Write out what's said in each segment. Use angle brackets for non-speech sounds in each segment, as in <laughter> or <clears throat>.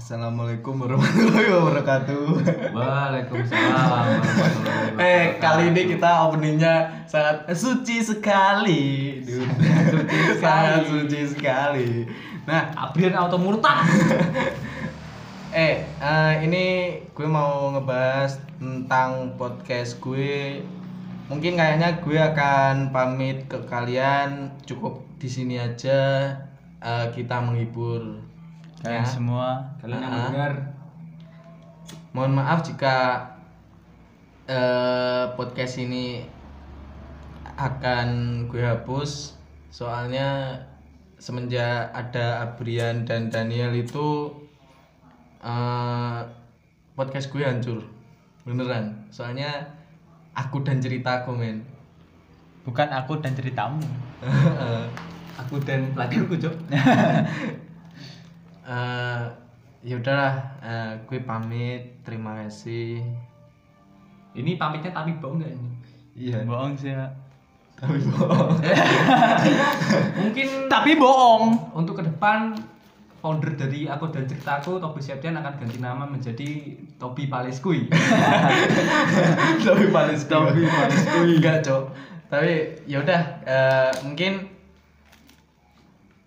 Assalamualaikum warahmatullahi <laughs> wabarakatuh. Waalaikumsalam warahmatullahi Eh, kali ini kita openingnya sangat suci sekali. Dude. <laughs> Suci sekali. sangat suci sekali. Nah, Abrian auto murtad. <laughs> eh, eh, ini gue mau ngebahas tentang podcast gue. Mungkin kayaknya gue akan pamit ke kalian cukup di sini aja. Eh, kita menghibur kalian ya. semua Kalian yang Ah. mendengar Mohon maaf jika eh, podcast ini akan gue hapus soalnya semenjak ada Abrian dan Daniel itu eh, podcast gue hancur beneran soalnya aku dan ceritaku men bukan aku dan ceritamu <laughs> aku dan pelajarku, Cok. <laughs> Eh, ya udahlah gue pamit terima kasih. Ini pamitnya tapi bohong enggak ini? iya. Bohong sih ya tapi bohong Mungkin tapi bohong. untuk ke depan founder dari aku dan ceritaku Tobi Septian akan ganti nama menjadi Tobi Paleskui. tapi paling Tapi paling enggak cok. Tapi ya udah eh, mungkin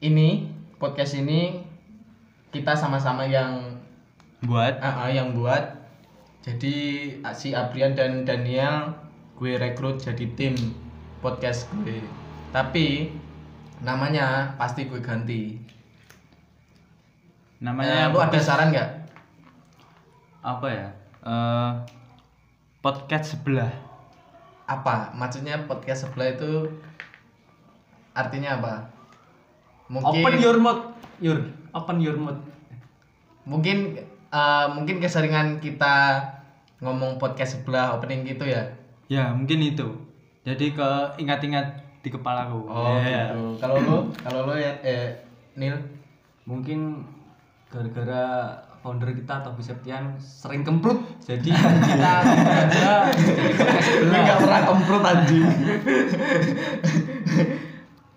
ini podcast ini kita sama-sama yang buat. Ah, ah, yang buat. Jadi ah, si Abrian dan Daniel gue rekrut jadi tim podcast gue. Tapi namanya pasti gue ganti. Namanya Eh, lu ada podcast- saran nggak? Apa ya? Eh, podcast sebelah. Apa? Maksudnya podcast sebelah itu artinya apa Open your mouth, your open your mouth. mungkin eh, mungkin keseringan kita ngomong podcast sebelah opening gitu ya? Ya mungkin itu. Jadi ke ingat-ingat di kepalaku oh Ya. gitu. Kalau lo kalau lo ya eh Nil? Mungkin gara-gara founder kita Tobi Septian sering kemprut. Jadi <laughs> kita aja jadi podcast sebelah. nggak pernah kemprut anjing <laughs>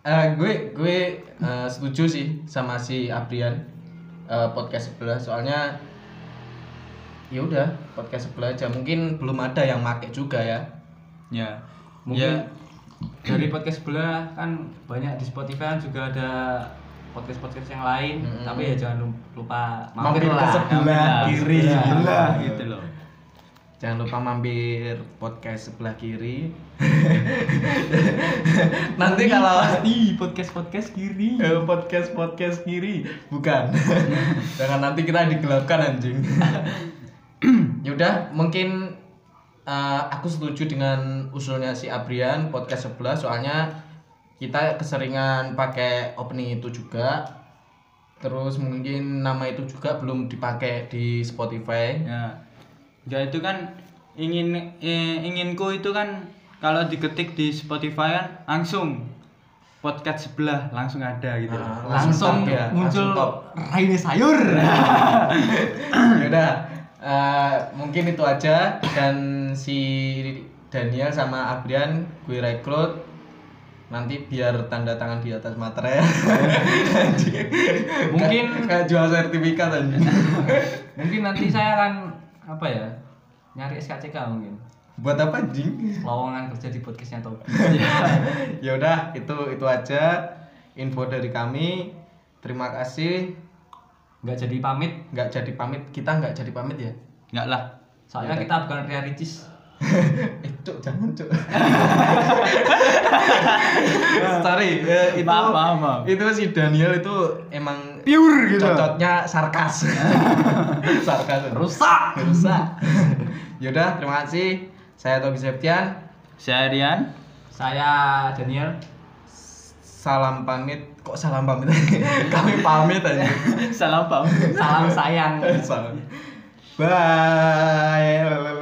Eh, gue gue eh, setuju sih sama si Abrian eh, podcast sebelah. Soalnya ya udah podcast sebelah aja. Mungkin belum ada yang make juga ya. Ya. Mungkin ya dari podcast sebelah kan banyak di Spotify kan juga ada podcast-podcast yang lain, Mm-mm. tapi ya jangan lupa Mampir ke lah. sebelah Sebelah, kiri. sebelah gitu loh. Jangan lupa mampir podcast sebelah kiri <laughs> nanti kalau pasti podcast-podcast kiri. Eh, podcast podcast kiri. Bukan. <laughs> Jangan nanti kita digelapkan anjing. <clears throat> Yaudah mungkin eh, aku setuju dengan usulnya si Abrian podcast sebelah soalnya kita keseringan pakai opening itu juga. Terus mungkin nama itu juga belum dipakai di Spotify. Ya. Ya itu kan ingin eh, inginku itu kan kalau diketik di Spotify kan langsung podcast sebelah langsung ada gitu Ah, loh. Langsung top ya, muncul langsung. Raine Sayur. <laughs> Yaudah, eh, mungkin itu aja dan si Daniel sama Abrian gue rekrut nanti biar tanda tangan di atas materai. <laughs> Mungkin- kayak jual sertifikat anjing <laughs> Mungkin nanti saya akan apa ya? Nyari SKCK mungkin. Buat apa anjing Lowongan kerja di podcastnya Tobi. <laughs> ya udah itu itu aja info dari kami. Terima kasih. Nggak jadi pamit, nggak jadi pamit. Kita nggak jadi pamit ya? Nggak lah. Soalnya kita bukan Ria Ricis. <laughs> eh cuk jangan cuk. <laughs> Sorry. Eh, itu Maaf, maaf, maaf. itu si Daniel itu emang Pure gitu. cocoknya sarkas. Sarkas. Rusak. rusak. Yaudah terima kasih saya Tobi Septian. Saya Rian. Saya Daniel. salam pamit. Kok salam pamit? <laughs> Kami pamit aja. Salam pam Salam sayang. salam. Bye